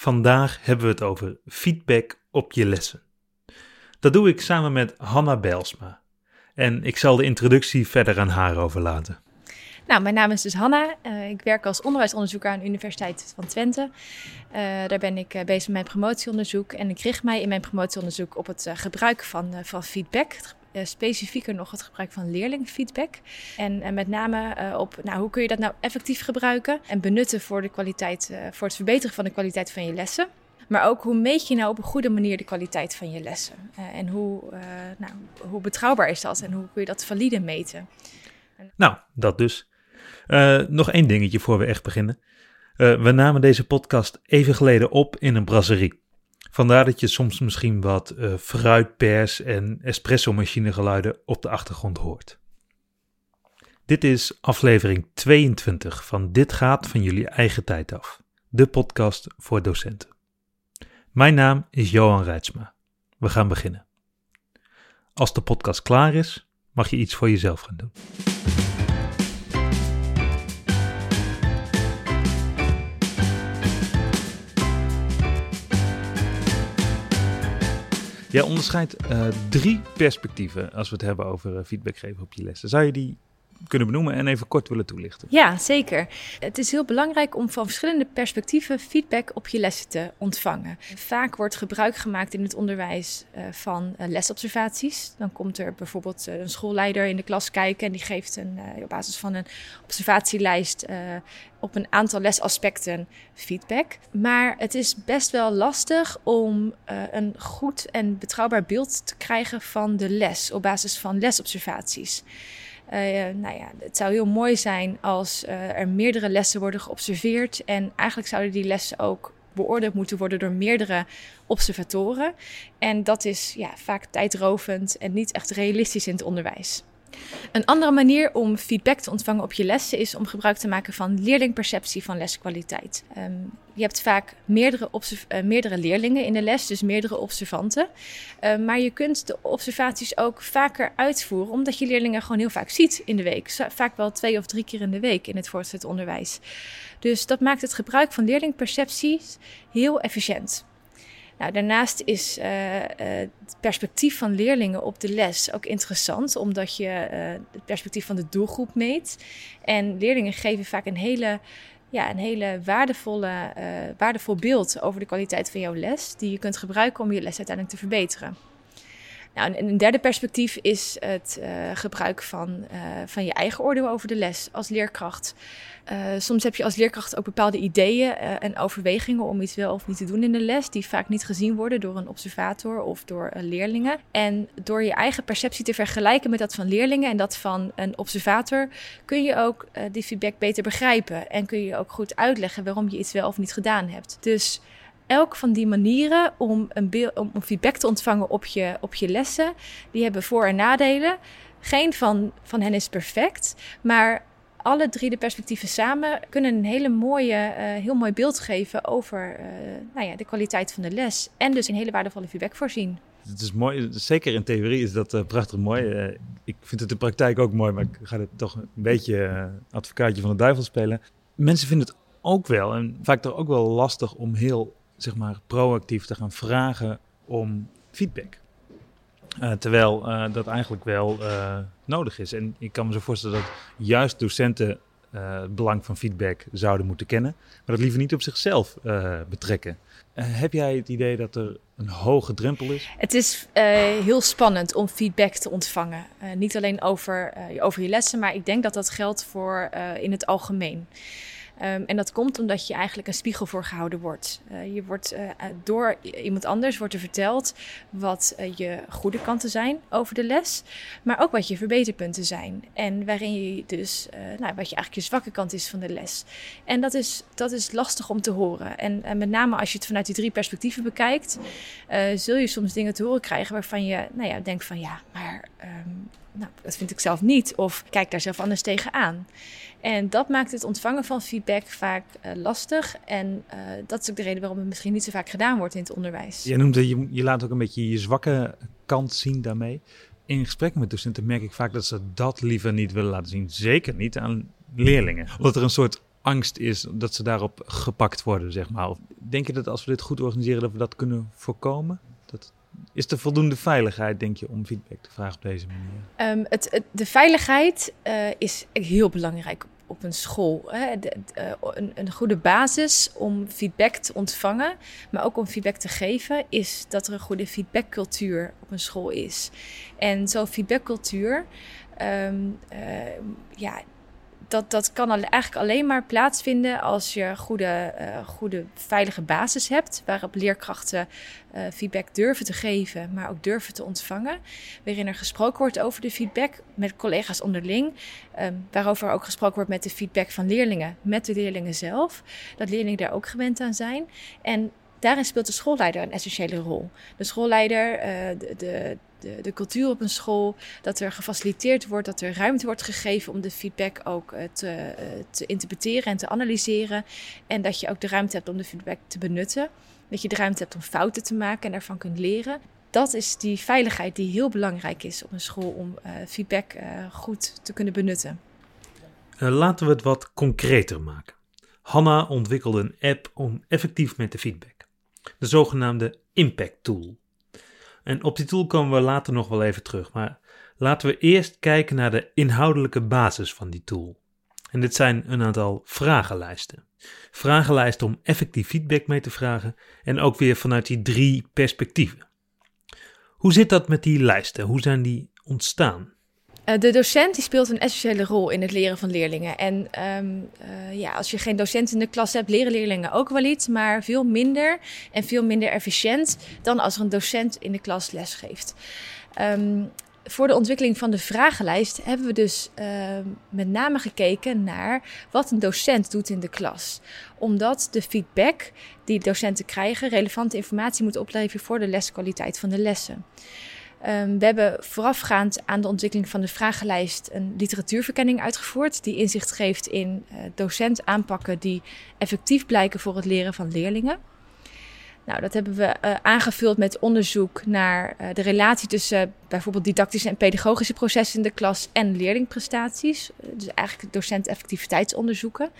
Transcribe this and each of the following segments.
Vandaag hebben we het over feedback op je lessen. Dat doe ik samen met Hanna Bijlsma. En ik zal de introductie verder aan haar overlaten. Nou, mijn naam is dus Hanna. Uh, ik werk als onderwijsonderzoeker aan de Universiteit van Twente. Uh, daar ben ik uh, bezig met mijn promotieonderzoek. En ik richt mij in mijn promotieonderzoek op het gebruik van, van feedback. Specifieker nog het gebruik van leerlingfeedback. En met name op nou, hoe kun je dat nou effectief gebruiken en benutten voor, de kwaliteit, voor het verbeteren van de kwaliteit van je lessen. Maar ook hoe meet je nou op een goede manier de kwaliteit van je lessen? en hoe, nou, hoe betrouwbaar is dat en hoe kun je dat valide meten? Nou, dat dus. Nog één dingetje voor we echt beginnen. We namen deze podcast even geleden op in een brasserie. Vandaar dat je soms misschien wat uh, fruitpers en espresso-machine geluiden op de achtergrond hoort. Dit is aflevering 22 van Dit gaat van jullie eigen tijd af. De podcast voor docenten. Mijn naam is Johan Rijtsma. We gaan beginnen. Als de podcast klaar is, mag je iets voor jezelf gaan doen. Jij onderscheidt uh, drie perspectieven als we het hebben over uh, feedback geven op je lessen. Zou je die kunnen benoemen en even kort willen toelichten? Ja, zeker. Het is heel belangrijk om van verschillende perspectieven feedback op je lessen te ontvangen. Vaak wordt gebruik gemaakt in het onderwijs uh, van lesobservaties. Dan komt er bijvoorbeeld een schoolleider in de klas kijken en die geeft een, op basis van een observatielijst op een aantal lesaspecten feedback. Maar het is best wel lastig om een goed en betrouwbaar beeld te krijgen van de les op basis van lesobservaties. Uh, nou ja, het zou heel mooi zijn als uh, er meerdere lessen worden geobserveerd. En eigenlijk zouden die lessen ook beoordeeld moeten worden door meerdere observatoren. En dat is ja, vaak tijdrovend en niet echt realistisch in het onderwijs. Een andere manier om feedback te ontvangen op je lessen is om gebruik te maken van leerlingperceptie van leskwaliteit. Um, je hebt vaak meerdere, uh, meerdere, leerlingen in de les, dus meerdere observanten. Uh, maar je kunt de observaties ook vaker uitvoeren, omdat je leerlingen gewoon heel vaak ziet in de week. Vaak wel twee of drie keer in de week in het voortgezet onderwijs. Dus dat maakt het gebruik van leerlingpercepties heel efficiënt. Nou, daarnaast is uh, het perspectief van leerlingen op de les ook interessant, omdat je uh, het perspectief van de doelgroep meet. En leerlingen geven vaak een hele, ja, een hele waardevolle, waardevol beeld over de kwaliteit van jouw les, die je kunt gebruiken om je les uiteindelijk te verbeteren. Nou, en een derde perspectief is het uh, gebruik van, uh, van je eigen oordeel over de les als leerkracht. Uh, soms heb je als leerkracht ook bepaalde ideeën en overwegingen om iets wel of niet te doen in de les, die vaak niet gezien worden door een observator of door leerlingen. En door je eigen perceptie te vergelijken met dat van leerlingen en dat van een observator, kun je ook die feedback beter begrijpen en kun je ook goed uitleggen waarom je iets wel of niet gedaan hebt. Dus elk van die manieren om, een om feedback te ontvangen op je, op je lessen, die hebben voor- en nadelen. Geen van, van hen is perfect, maar alle drie de perspectieven samen kunnen een hele mooie, uh, heel mooi beeld geven over uh, nou ja, de kwaliteit van de les. En dus een hele waardevolle feedback voorzien. Het is mooi, zeker in theorie is dat uh, prachtig mooi. ik vind het in de praktijk ook mooi, maar ik ga het toch een beetje advocaatje van de duivel spelen. Mensen vinden het ook wel, en vaak toch ook wel lastig om heel zeg maar, proactief te gaan vragen om feedback. Uh, terwijl uh, dat eigenlijk wel uh, nodig is. En ik kan me zo voorstellen dat juist docenten het belang van feedback zouden moeten kennen, maar dat liever niet op zichzelf betrekken. heb jij het idee dat er een hoge drempel is? Het is heel spannend om feedback te ontvangen. niet alleen over, over je lessen, maar ik denk dat dat geldt voor in het algemeen. Um, en dat komt omdat je eigenlijk een spiegel voor gehouden wordt. Uh, je wordt uh, door iemand anders wordt er verteld wat je goede kanten zijn over de les, maar ook wat je verbeterpunten zijn. En waarin je dus, nou, wat je eigenlijk je zwakke kant is van de les. En dat is, dat is lastig om te horen. En, en met name als je het vanuit die drie perspectieven bekijkt, zul je soms dingen te horen krijgen waarvan je, nou ja, denkt van ja, maar um, nou, dat vind ik zelf niet. Of kijk daar zelf anders tegenaan. En dat maakt het ontvangen van feedback vaak uh, lastig. En uh, dat is ook de reden waarom het misschien niet zo vaak gedaan wordt in het onderwijs. Je noemt je, je laat ook een beetje je zwakke kant zien daarmee. In gesprekken met docenten merk ik vaak dat ze dat liever niet willen laten zien. Zeker niet aan leerlingen. Omdat er een soort angst is dat ze daarop gepakt worden, zeg maar. Denk je dat als we dit goed organiseren, dat we dat kunnen voorkomen? Dat, is er voldoende veiligheid, denk je, om feedback te vragen op deze manier? Um, het, de veiligheid uh, is heel belangrijk op een school. Hè? De, de, een, een, goede basis om feedback te ontvangen, maar ook om feedback te geven, is dat er een goede feedbackcultuur op een school is. En zo'n feedbackcultuur, um, uh, ja, dat, dat kan eigenlijk alleen maar plaatsvinden als je goede, uh, goede veilige basis hebt. Waarop leerkrachten uh, feedback durven te geven, maar ook durven te ontvangen. Waarin er gesproken wordt over de feedback met collega's onderling. Um, waarover ook gesproken wordt met de feedback van leerlingen, met de leerlingen zelf. Dat leerlingen daar ook gewend aan zijn. En daarin speelt de schoolleider een essentiële rol. De schoolleider, de, de, de, de, cultuur op een school, dat er gefaciliteerd wordt, dat er ruimte wordt gegeven om de feedback ook uh, te, uh, te, interpreteren en te analyseren. En dat je ook de ruimte hebt om de feedback te benutten. Dat je de ruimte hebt om fouten te maken en daarvan kunt leren. Dat is die veiligheid die heel belangrijk is op een school om feedback goed te kunnen benutten. laten we het wat concreter maken. Hanna ontwikkelde een app om effectief met de feedback de zogenaamde Impact Tool. En op die tool komen we later nog wel even terug, maar laten we eerst kijken naar de inhoudelijke basis van die tool. En dit zijn een aantal vragenlijsten. Vragenlijsten om effectief feedback mee te vragen en ook weer vanuit die drie perspectieven. Hoe zit dat met die lijsten? Hoe zijn die ontstaan? Eh, de docent die speelt een essentiële rol in het leren van leerlingen. En um, uh, ja, als je geen docent in de klas hebt, leren leerlingen ook wel iets, maar veel minder en veel minder efficiënt dan als er een docent in de klas lesgeeft. Um, voor de ontwikkeling van de vragenlijst hebben we dus uh, met name gekeken naar wat een docent doet in de klas. Omdat de feedback die docenten krijgen relevante informatie moet opleveren voor de leskwaliteit van de lessen. Um, we hebben voorafgaand aan de ontwikkeling van de vragenlijst een literatuurverkenning uitgevoerd. Die inzicht geeft in uh, docent aanpakken die effectief blijken voor het leren van leerlingen. Nou, dat hebben we uh, aangevuld met onderzoek naar uh, de relatie tussen bijvoorbeeld didactische en pedagogische processen in de klas en leerlingprestaties. Dus eigenlijk docent-effectiviteitsonderzoeken.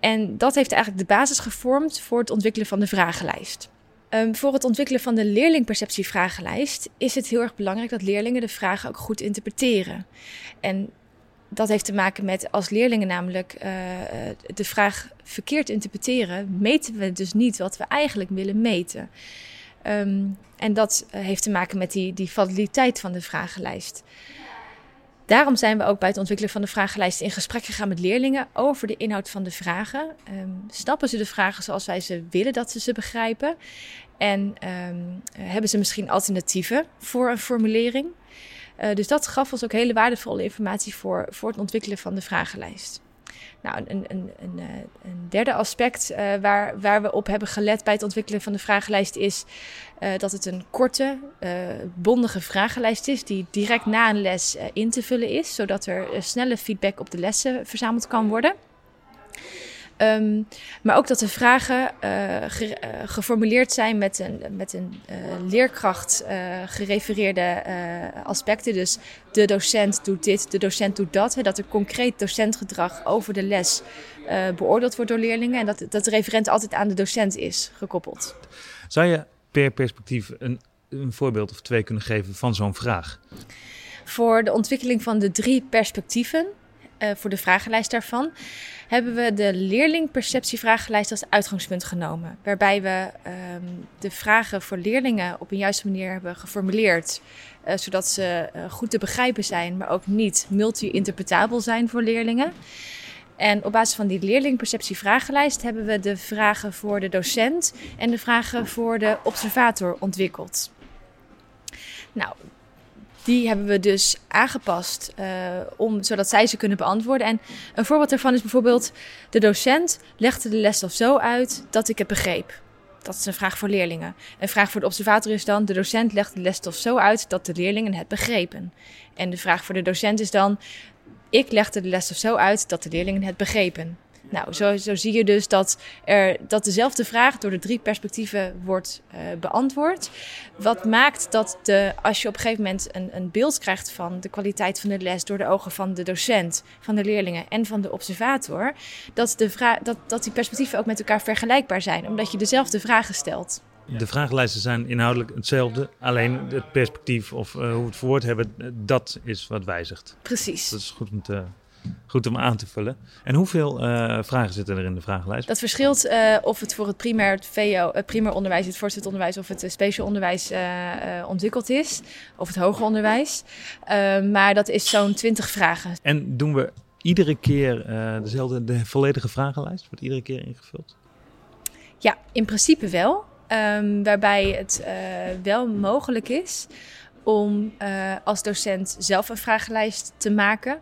En dat heeft eigenlijk de basis gevormd voor het ontwikkelen van de vragenlijst. Um, voor het ontwikkelen van de leerlingperceptievragenlijst is het heel erg belangrijk dat leerlingen de vragen ook goed interpreteren. En dat heeft te maken met als leerlingen namelijk uh, de vraag verkeerd interpreteren, meten we dus niet wat we eigenlijk willen meten. Um, en dat heeft te maken met die, die validiteit van de vragenlijst. Daarom zijn we ook bij het ontwikkelen van de vragenlijst in gesprek gegaan met leerlingen over de inhoud van de vragen. Um, snappen ze de vragen zoals wij ze willen dat ze ze begrijpen? En um, hebben ze misschien alternatieven voor een formulering? Uh, dus dat gaf ons ook hele waardevolle informatie voor, voor het ontwikkelen van de vragenlijst. Nou, een, een, een, eh, een derde aspect uh, waar, waar we op hebben gelet bij het ontwikkelen van de vragenlijst is uh, dat het een korte, bondige vragenlijst is die direct na een les in te vullen is, zodat er snelle feedback op de lessen verzameld kan worden. Um, maar ook dat de vragen uh, ge, uh, geformuleerd zijn met een, met een uh, leerkracht gerefereerde aspecten. Dus de docent doet dit, de docent doet dat. Hè, dat er concreet docentgedrag over de les beoordeeld wordt door leerlingen. En dat, dat de referent altijd aan de docent is gekoppeld. Zou je per perspectief een, een voorbeeld of twee kunnen geven van zo'n vraag? Voor de ontwikkeling van de drie perspectieven, voor de vragenlijst daarvan hebben we de leerlingperceptievragenlijst als uitgangspunt genomen. Waarbij we um, de vragen voor leerlingen op een juiste manier hebben geformuleerd. Uh, zodat ze uh, goed te begrijpen zijn, maar ook niet multi-interpretabel zijn voor leerlingen. En op basis van die leerlingperceptievragenlijst hebben we de vragen voor de docent en de vragen voor de observator ontwikkeld. Nou, die hebben we dus aangepast uh, om, zodat zij ze kunnen beantwoorden. En een voorbeeld daarvan is bijvoorbeeld: de docent legde de lesstof zo uit dat ik het begreep. Dat is een vraag voor leerlingen. Een vraag voor de observator is dan: de docent legt de lesstof zo uit dat de leerlingen het begrepen. En de vraag voor de docent is dan: ik legde de lesstof zo uit dat de leerlingen het begrepen. Nou, zo, zo zie je dus dat, er, dat dezelfde vraag door de drie perspectieven wordt uh, beantwoord. Wat maakt dat de, als je op een gegeven moment een, een beeld krijgt van de kwaliteit van de les door de ogen van de docent, van de leerlingen en van de observator, dat, de vraag, dat, dat die perspectieven ook met elkaar vergelijkbaar zijn, omdat je dezelfde vragen stelt. De vragenlijsten zijn inhoudelijk hetzelfde, alleen het perspectief of uh, hoe we het verwoord hebben, dat is wat wijzigt. Precies. Dat is goed om te, goed om aan te vullen. En hoeveel uh, vragen zitten er in de vragenlijst? Dat verschilt uh, of het voor het primair, het VO, het primair onderwijs, het voortgezet onderwijs of het speciaal onderwijs ontwikkeld is. Of het hoger onderwijs. maar dat is zo'n 20 vragen. En doen we iedere keer dezelfde, de volledige vragenlijst? Wordt iedere keer ingevuld? Ja, in principe wel. Um, waarbij het wel mogelijk is om uh, als docent zelf een vragenlijst te maken.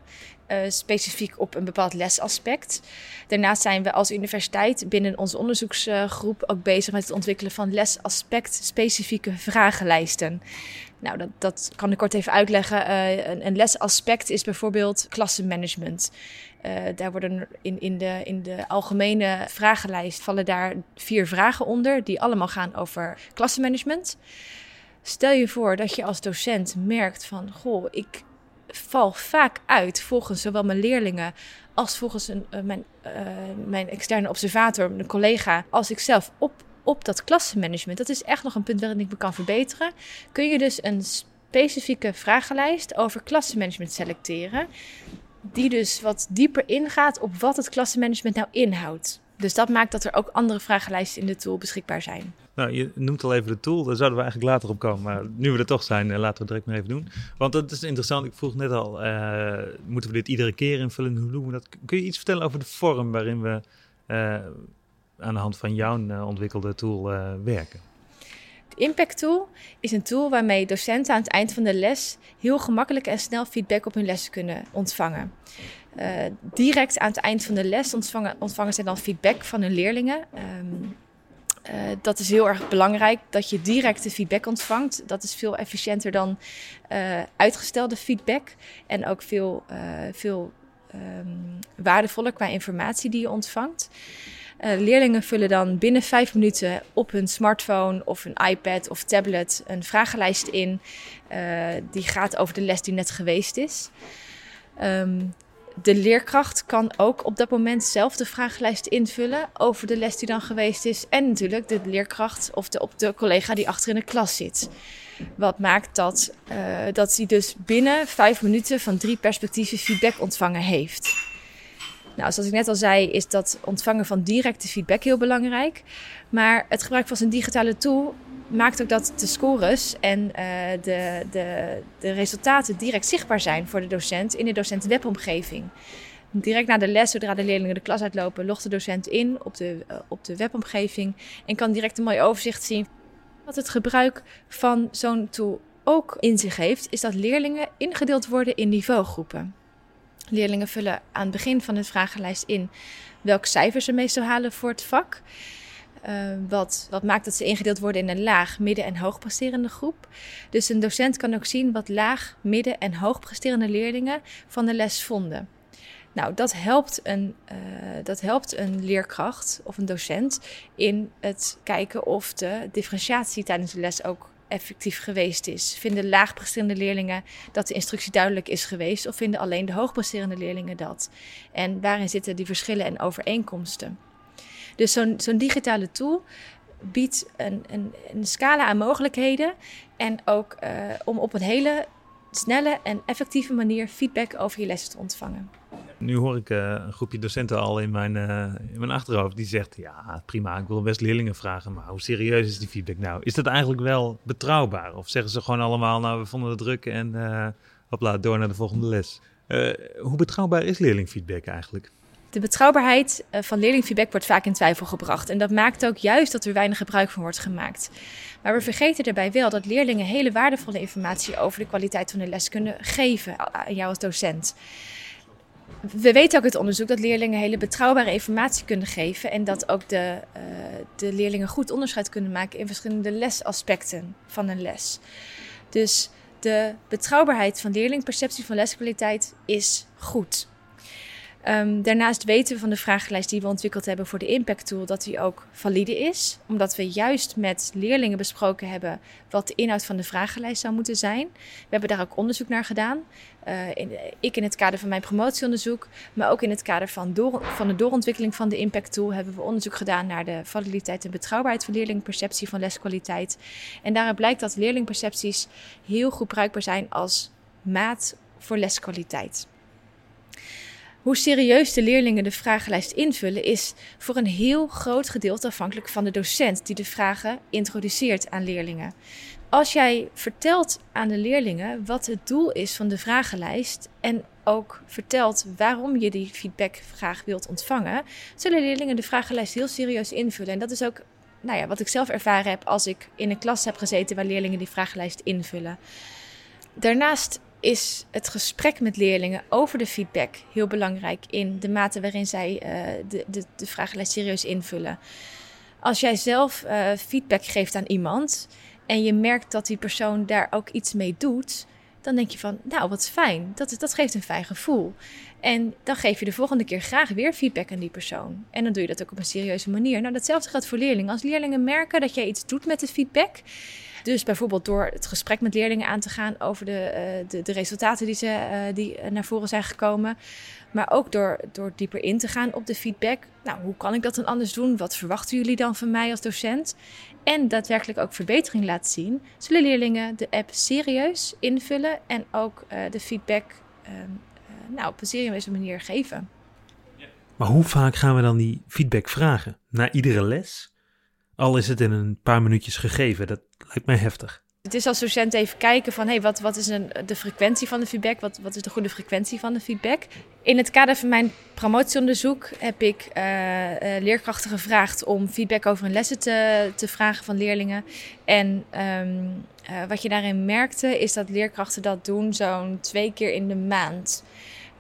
Uh, specifiek op een bepaald lesaspect. Daarnaast zijn we als universiteit binnen onze onderzoeksgroep ook bezig met het ontwikkelen van lesaspect-specifieke vragenlijsten. Nou, dat, dat kan ik kort even uitleggen. Uh, een, lesaspect is bijvoorbeeld klassenmanagement. Uh, daar worden in, in, de, in de algemene vragenlijst vallen daar vier vragen onder, die allemaal gaan over klassenmanagement. Stel je voor dat je als docent merkt van, goh, ik val vaak uit volgens zowel mijn leerlingen als volgens uh, mijn, uh, mijn externe observator, mijn collega, als ik zelf op, op dat klassenmanagement. Dat is echt nog een punt waarin ik me kan verbeteren. Kun je dus een specifieke vragenlijst over klassenmanagement selecteren, die dus wat dieper ingaat op wat het klassenmanagement nou inhoudt. Dus dat maakt dat er ook andere vragenlijsten in de tool beschikbaar zijn. Nou, je noemt al even de tool, daar zouden we eigenlijk later op komen. Maar nu we er toch zijn, laten we het direct maar even doen. Want dat is interessant, ik vroeg net al, uh, moeten we dit iedere keer invullen? Hoe doen we dat? Kun je iets vertellen over de vorm waarin we uh, aan de hand van jouw ontwikkelde tool werken? De Impact Tool is een tool waarmee docenten aan het eind van de les heel gemakkelijk en snel feedback op hun lessen kunnen ontvangen. Direct aan het eind van de les ontvangen, ontvangen zij dan feedback van hun leerlingen. Um, uh, dat is heel erg belangrijk, dat je directe feedback ontvangt. Dat is veel efficiënter dan uh, uitgestelde feedback. En ook veel, veel um, waardevoller qua informatie die je ontvangt. leerlingen vullen dan binnen vijf minuten op hun smartphone of een iPad of tablet een vragenlijst in. die gaat over de les die net geweest is. Um, de leerkracht kan ook op dat moment zelf de vragenlijst invullen over de les die dan geweest is. En natuurlijk de leerkracht of de, op de collega die achter in de klas zit. Wat maakt dat, uh, dat hij dus binnen vijf minuten van drie perspectieven feedback ontvangen heeft. Nou, zoals ik net al zei, is dat ontvangen van directe feedback heel belangrijk. Maar het gebruik van een digitale tool maakt ook dat de scores en uh, de, de, de resultaten direct zichtbaar zijn voor de docent in de docent-webomgeving. Direct na de les, zodra de leerlingen de klas uitlopen, logt de docent in op de, uh, op de webomgeving en kan direct een mooi overzicht zien. Wat het gebruik van zo'n tool ook in zich heeft, is dat leerlingen ingedeeld worden in niveaugroepen. Leerlingen vullen aan het begin van het vragenlijst in welke cijfers ze meestal halen voor het vak. Uh, wat, wat maakt dat ze ingedeeld worden in een laag, midden- en hoogpresterende groep. Dus een docent kan ook zien wat laag, midden- en hoogpresterende leerlingen van de les vonden. Nou, dat helpt, een, uh, dat helpt een leerkracht of een docent in het kijken of de differentiatie tijdens de les ook effectief geweest is. Vinden laagpresterende leerlingen dat de instructie duidelijk is geweest, of vinden alleen de hoogpresterende leerlingen dat? En waarin zitten die verschillen en overeenkomsten? Dus zo'n digitale tool biedt een, een, een, scala aan mogelijkheden en ook uh, om op een hele snelle en effectieve manier feedback over je lessen te ontvangen. Nu hoor ik uh, een groepje docenten al in mijn, uh, in mijn achterhoofd die zegt: Ja, prima, ik wil best leerlingen vragen, maar hoe serieus is die feedback nou? Is dat eigenlijk wel betrouwbaar? Of zeggen ze gewoon allemaal: Nou, we vonden het druk en hopla, door naar de volgende les? hoe betrouwbaar is leerlingfeedback eigenlijk? De betrouwbaarheid van leerlingfeedback wordt vaak in twijfel gebracht. En dat maakt ook juist dat er weinig gebruik van wordt gemaakt. Maar we vergeten daarbij wel dat leerlingen hele waardevolle informatie over de kwaliteit van de les kunnen geven aan jou als docent. We weten ook uit onderzoek dat leerlingen hele betrouwbare informatie kunnen geven en dat ook de, uh, de leerlingen goed onderscheid kunnen maken in verschillende lesaspecten van een les. Dus de betrouwbaarheid van leerlingperceptie van leskwaliteit is goed. Um, daarnaast weten we van de vragenlijst die we ontwikkeld hebben voor de Impact Tool dat die ook valide is, omdat we juist met leerlingen besproken hebben wat de inhoud van de vragenlijst zou moeten zijn. We hebben daar ook onderzoek naar gedaan. Uh, in, ik in het kader van mijn promotieonderzoek, maar ook in het kader van, door, van de doorontwikkeling van de Impact Tool hebben we onderzoek gedaan naar de validiteit en betrouwbaarheid van leerlingperceptie van leskwaliteit. En daaruit blijkt dat leerlingpercepties heel goed bruikbaar zijn als maat voor leskwaliteit. Hoe serieus de leerlingen de vragenlijst invullen is voor een heel groot gedeelte afhankelijk van de docent die de vragen introduceert aan leerlingen. Als jij vertelt aan de leerlingen wat het doel is van de vragenlijst en ook vertelt waarom je die feedback graag wilt ontvangen, zullen leerlingen de vragenlijst heel serieus invullen. En dat is ook nou ja, wat ik zelf ervaren heb als ik in een klas heb gezeten waar leerlingen die vragenlijst invullen. Daarnaast is het gesprek met leerlingen over de feedback heel belangrijk in de mate waarin zij uh, de, de, de vragenlijst serieus invullen. Als jij zelf uh, feedback geeft aan iemand en je merkt dat die persoon daar ook iets mee doet, dan denk je van, nou wat fijn, dat, dat geeft een fijn gevoel. En dan geef je de volgende keer graag weer feedback aan die persoon. En dan doe je dat ook op een serieuze manier. Nou, datzelfde geldt voor leerlingen. Als leerlingen merken dat jij iets doet met de feedback, dus bijvoorbeeld door het gesprek met leerlingen aan te gaan over de, uh, de, de, resultaten die, ze, uh, die naar voren zijn gekomen. Maar ook door, door dieper in te gaan op de feedback. Nou, hoe kan ik dat dan anders doen? Wat verwachten jullie dan van mij als docent? En daadwerkelijk ook verbetering laten zien. Zullen leerlingen de app serieus invullen en ook uh, de feedback nou, op een serieuze manier geven. Maar hoe vaak gaan we dan die feedback vragen? Na iedere les? Al is het in een paar minuutjes gegeven, dat lijkt mij heftig. Het is als docent even kijken van hey, wat, wat is een, de frequentie van de feedback? Wat, wat is de goede frequentie van de feedback? In het kader van mijn promotieonderzoek heb ik uh, uh, leerkrachten gevraagd om feedback over hun lessen te, te vragen van leerlingen. En um, uh, wat je daarin merkte is dat leerkrachten dat doen zo'n twee keer in de maand.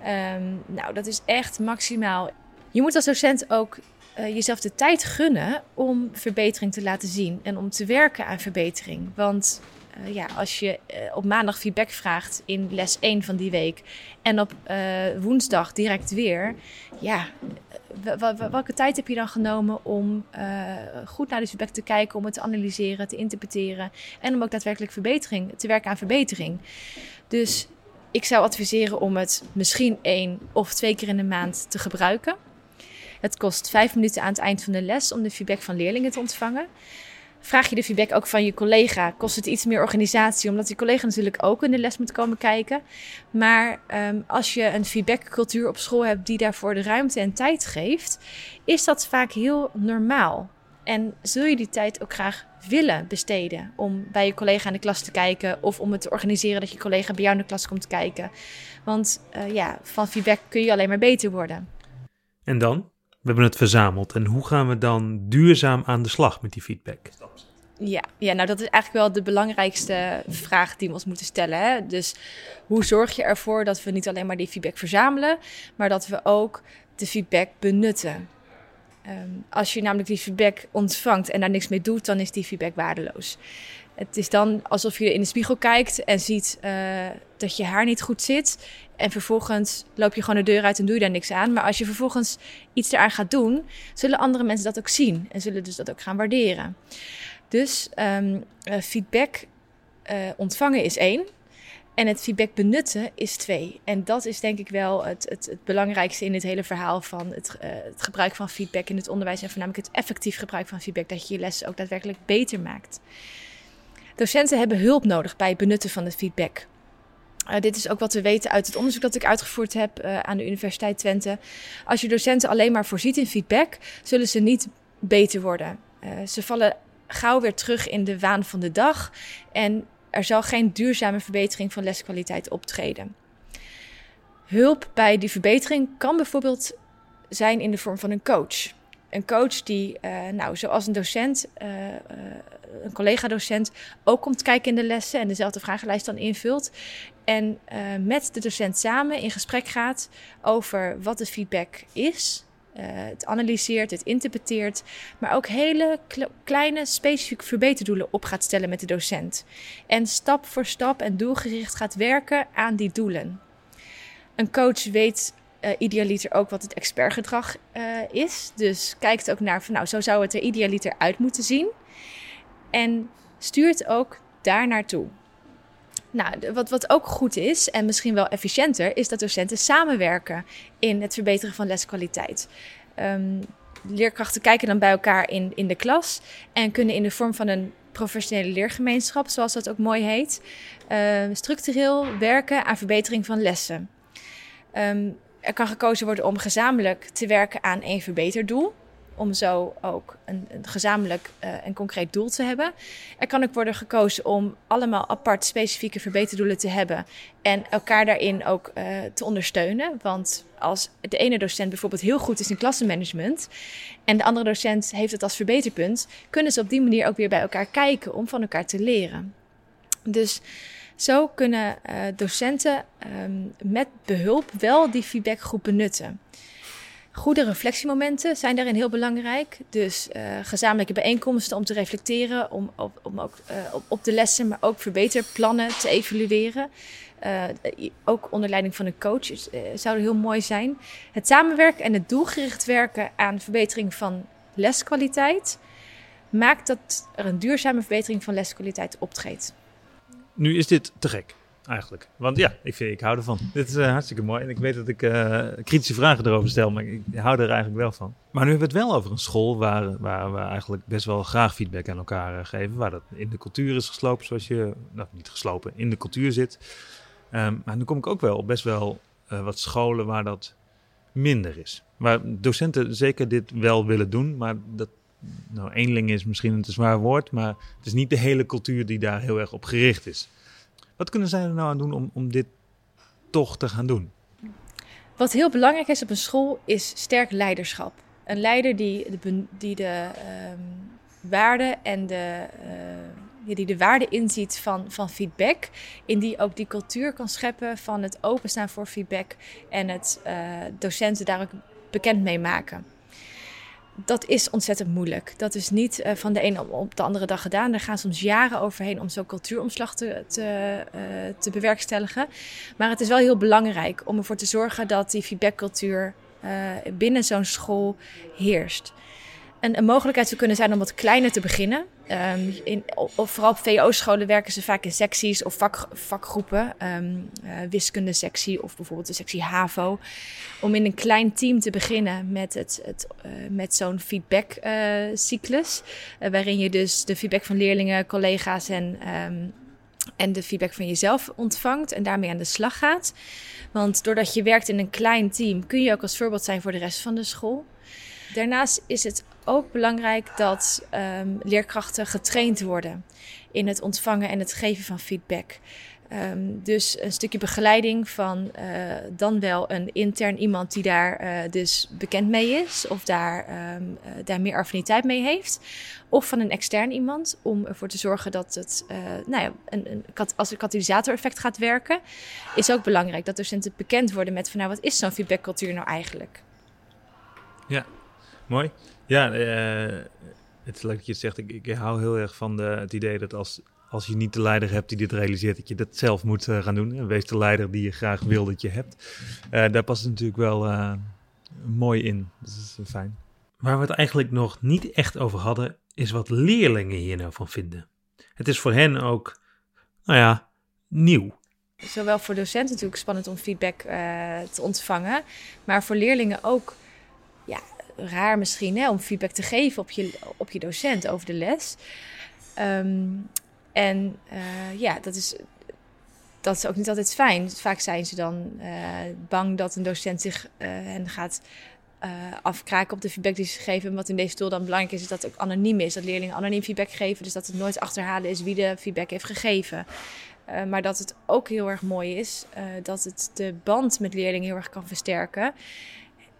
Um, nou, dat is echt maximaal. Je moet als docent ook uh, jezelf de tijd gunnen om verbetering te laten zien en om te werken aan verbetering. Want uh, ja, als je uh, op maandag feedback vraagt in les 1 van die week en op woensdag direct weer, ja, welke tijd heb je dan genomen om goed naar de feedback te kijken, om het te analyseren, te interpreteren en om ook daadwerkelijk verbetering, te werken aan verbetering? Dus ik zou adviseren om het misschien één of twee keer in de maand te gebruiken. Het kost vijf minuten aan het eind van de les om de feedback van leerlingen te ontvangen. Vraag je de feedback ook van je collega, kost het iets meer organisatie, omdat die collega natuurlijk ook in de les moet komen kijken. Maar um, als je een feedbackcultuur op school hebt die daarvoor de ruimte en tijd geeft, is dat vaak heel normaal. En zul je die tijd ook graag willen besteden om bij je collega in de klas te kijken of om het te organiseren dat je collega bij jou in de klas komt kijken. Want uh, ja, van feedback kun je alleen maar beter worden. En dan? We hebben het verzameld. En hoe gaan we dan duurzaam aan de slag met die feedback? Ja, ja, nou dat is eigenlijk wel de belangrijkste vraag die we ons moeten stellen. Hè? Dus hoe zorg je ervoor dat we niet alleen maar die feedback verzamelen, maar dat we ook de feedback benutten? Um, als je namelijk die feedback ontvangt en daar niks mee doet, dan is die feedback waardeloos. Het is dan alsof je in de spiegel kijkt en ziet uh, dat je haar niet goed zit. En vervolgens loop je gewoon de deur uit en doe je daar niks aan. Maar als je vervolgens iets eraan gaat doen, zullen andere mensen dat ook zien. En zullen dus dat ook gaan waarderen. Dus um, uh, feedback uh, ontvangen is één. En het feedback benutten is twee. En dat is denk ik wel het, het, het belangrijkste in dit hele verhaal van het, uh, het, gebruik van feedback in het onderwijs. En voornamelijk het effectief gebruik van feedback. Dat je je les ook daadwerkelijk beter maakt. Docenten hebben hulp nodig bij het benutten van het feedback. Uh, dit is ook wat we weten uit het onderzoek dat ik uitgevoerd heb uh, aan de Universiteit Twente. Als je docenten alleen maar voorziet in feedback, zullen ze niet beter worden. Uh, ze vallen gauw weer terug in de waan van de dag en er zal geen duurzame verbetering van leskwaliteit optreden. Hulp bij die verbetering kan bijvoorbeeld zijn in de vorm van een coach. Een coach die, nou, zoals een docent, een collega-docent, ook komt kijken in de lessen en dezelfde vragenlijst dan invult. En uh, met de docent samen in gesprek gaat over wat de feedback is. Uh, het analyseert, het interpreteert, maar ook hele kleine specifieke verbeterdoelen op gaat stellen met de docent. En stap voor stap en doelgericht gaat werken aan die doelen. Een coach weet uh, idealiter ook wat het expertgedrag uh, is. Dus kijkt ook naar van nou, zo zou het er idealiter uit moeten zien. En stuurt ook daar naartoe. Nou, wat, wat ook goed is en misschien wel efficiënter, is dat docenten samenwerken in het verbeteren van leskwaliteit. Um, leerkrachten kijken dan bij elkaar in, in de klas en kunnen in de vorm van een professionele leergemeenschap, zoals dat ook mooi heet, uh, structureel werken aan verbetering van lessen. Um, er kan gekozen worden om gezamenlijk te werken aan één verbeterdoel om zo ook een, een gezamenlijk uh, en concreet doel te hebben. Er kan ook worden gekozen om allemaal apart specifieke verbeterdoelen te hebben en elkaar daarin ook uh, te ondersteunen. Want als de ene docent bijvoorbeeld heel goed is in klassenmanagement en de andere docent heeft het als verbeterpunt, kunnen ze op die manier ook weer bij elkaar kijken om van elkaar te leren. Dus zo kunnen uh, docenten um, met behulp wel die feedbackgroep benutten. Goede reflectiemomenten zijn daarin heel belangrijk. Dus uh, gezamenlijke bijeenkomsten om te reflecteren, om, op, om ook uh, op, op, de lessen, maar ook verbeterplannen te evalueren. Ook onder leiding van een coach zou heel mooi zijn. Het samenwerken en het doelgericht werken aan verbetering van leskwaliteit maakt dat er een duurzame verbetering van leskwaliteit optreedt. Nu is dit te gek eigenlijk. Want ja, ik, vind, ik hou ervan. Dit is uh, hartstikke mooi. En ik weet dat ik uh, kritische vragen erover stel, maar ik hou er eigenlijk wel van. Maar nu hebben we het wel over een school waar, waar we eigenlijk best wel graag feedback aan elkaar uh, geven. Waar dat in de cultuur is geslopen, zoals je, nou niet geslopen, in de cultuur zit. Um, maar nu kom ik ook wel op best wel wat scholen waar dat minder is. Waar docenten zeker dit wel willen doen, maar dat nou, eenling is misschien een te zwaar woord, maar het is niet de hele cultuur die daar heel erg op gericht is. Wat kunnen zij er nou aan doen om, om dit toch te gaan doen? Wat heel belangrijk is op een school is sterk leiderschap. Een leider die de, die de um, waarde en de, uh, die de waarde inziet van, van feedback. In die ook die cultuur kan scheppen van het openstaan voor feedback en het uh, docenten daar ook bekend mee maken dat is ontzettend moeilijk. Dat is niet uh, van de ene op de andere dag gedaan. Er gaan soms jaren overheen om zo'n cultuuromslag te, te, uh, te, bewerkstelligen. Maar het is wel heel belangrijk om ervoor te zorgen dat die feedbackcultuur uh, binnen zo'n school heerst. En een mogelijkheid zou kunnen zijn om wat kleiner te beginnen. Um, in, of vooral op VO-scholen werken ze vaak in secties of vak, vakgroepen. Um, uh, wiskunde sectie of bijvoorbeeld de sectie HAVO. Om in een klein team te beginnen met, het, het, uh, met zo'n feedback-cyclus. Uh, waarin je dus de feedback van leerlingen, collega's en, um, en de feedback van jezelf ontvangt en daarmee aan de slag gaat. Want doordat je werkt in een klein team kun je ook als voorbeeld zijn voor de rest van de school. Daarnaast is het ook belangrijk dat um, leerkrachten getraind worden in het ontvangen en het geven van feedback. Um, dus een stukje begeleiding van uh, dan wel een intern iemand die daar uh, dus bekend mee is of daar, um, uh, daar meer affiniteit mee heeft. Of van een extern iemand om ervoor te zorgen dat het nou ja, een, als een katalysator-effect gaat werken. Is ook belangrijk dat docenten bekend worden met van nou wat is zo'n feedbackcultuur nou eigenlijk? Ja, Mooi. Ja, uh, het is leuk dat je het zegt. Ik, ik hou heel erg van de, het idee dat als, als je niet de leider hebt die dit realiseert, dat je dat zelf moet uh, gaan doen. Wees de leider die je graag wil dat je hebt. Uh, daar past het natuurlijk wel mooi in. Dus dat is fijn. Waar we het eigenlijk nog niet echt over hadden, is wat leerlingen hier nou van vinden. Het is voor hen ook, nou ja, nieuw. Zowel voor docenten natuurlijk spannend om feedback te ontvangen, maar voor leerlingen ook ja, raar misschien hè, om feedback te geven op je, op je docent over de les. Um, en uh, ja, dat is, dat is ook niet altijd fijn. Vaak zijn ze dan uh, bang dat een docent zich uh, hen gaat afkraken op de feedback die ze geven. En wat in deze tool dan belangrijk is, is dat het ook anoniem is. Dat leerlingen anoniem feedback geven. Dus dat het nooit achterhalen is wie de feedback heeft gegeven. Maar dat het ook heel erg mooi is dat het de band met leerlingen heel erg kan versterken.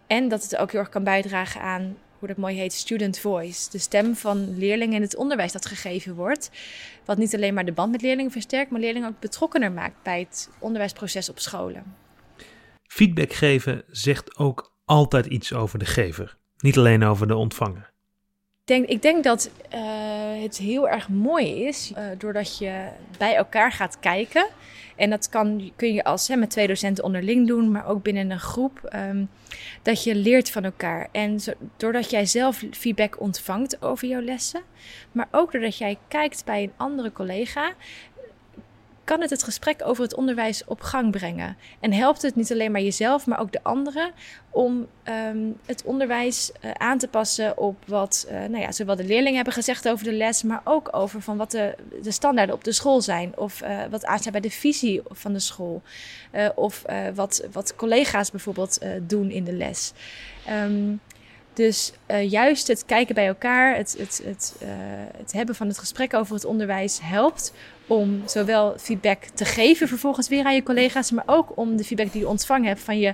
En dat het ook heel erg kan bijdragen aan hoe dat mooi heet, student voice. De stem van leerlingen in het onderwijs dat gegeven wordt. Wat niet alleen maar de band met leerlingen versterkt, maar leerlingen ook betrokkener maakt bij het onderwijsproces op scholen. Feedback geven zegt ook altijd iets over de gever, niet alleen over de ontvanger. Denk, ik denk dat uh, het heel erg mooi is uh, doordat je bij elkaar gaat kijken. En dat kan, kun je als hè, met twee docenten onderling doen, maar ook binnen een groep. Um, dat je leert van elkaar. En doordat jij zelf feedback ontvangt over jouw lessen, maar ook doordat jij kijkt bij een andere collega, kan het het gesprek over het onderwijs op gang brengen. En helpt het niet alleen maar jezelf, maar ook de anderen om um, het onderwijs uh, aan te passen op wat uh, nou ja, zowel de leerlingen hebben gezegd over de les, maar ook over van wat de, de standaarden op de school zijn. Of uh, wat aanstaat bij de visie van de school. of wat, wat collega's bijvoorbeeld doen in de les. Um, dus uh, juist het kijken bij elkaar, het, het, het, uh, het hebben van het gesprek over het onderwijs helpt om zowel feedback te geven vervolgens weer aan je collega's, maar ook om de feedback die je ontvangen hebt van je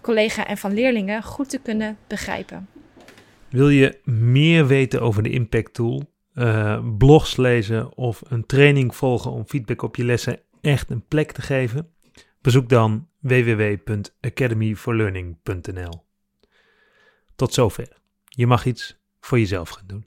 collega en van leerlingen goed te kunnen begrijpen. Wil je meer weten over de Impact Tool, uh, blogs lezen of een training volgen om feedback op je lessen echt een plek te geven? Bezoek dan www.academyforlearning.nl. Tot zover. Je mag iets voor jezelf gaan doen.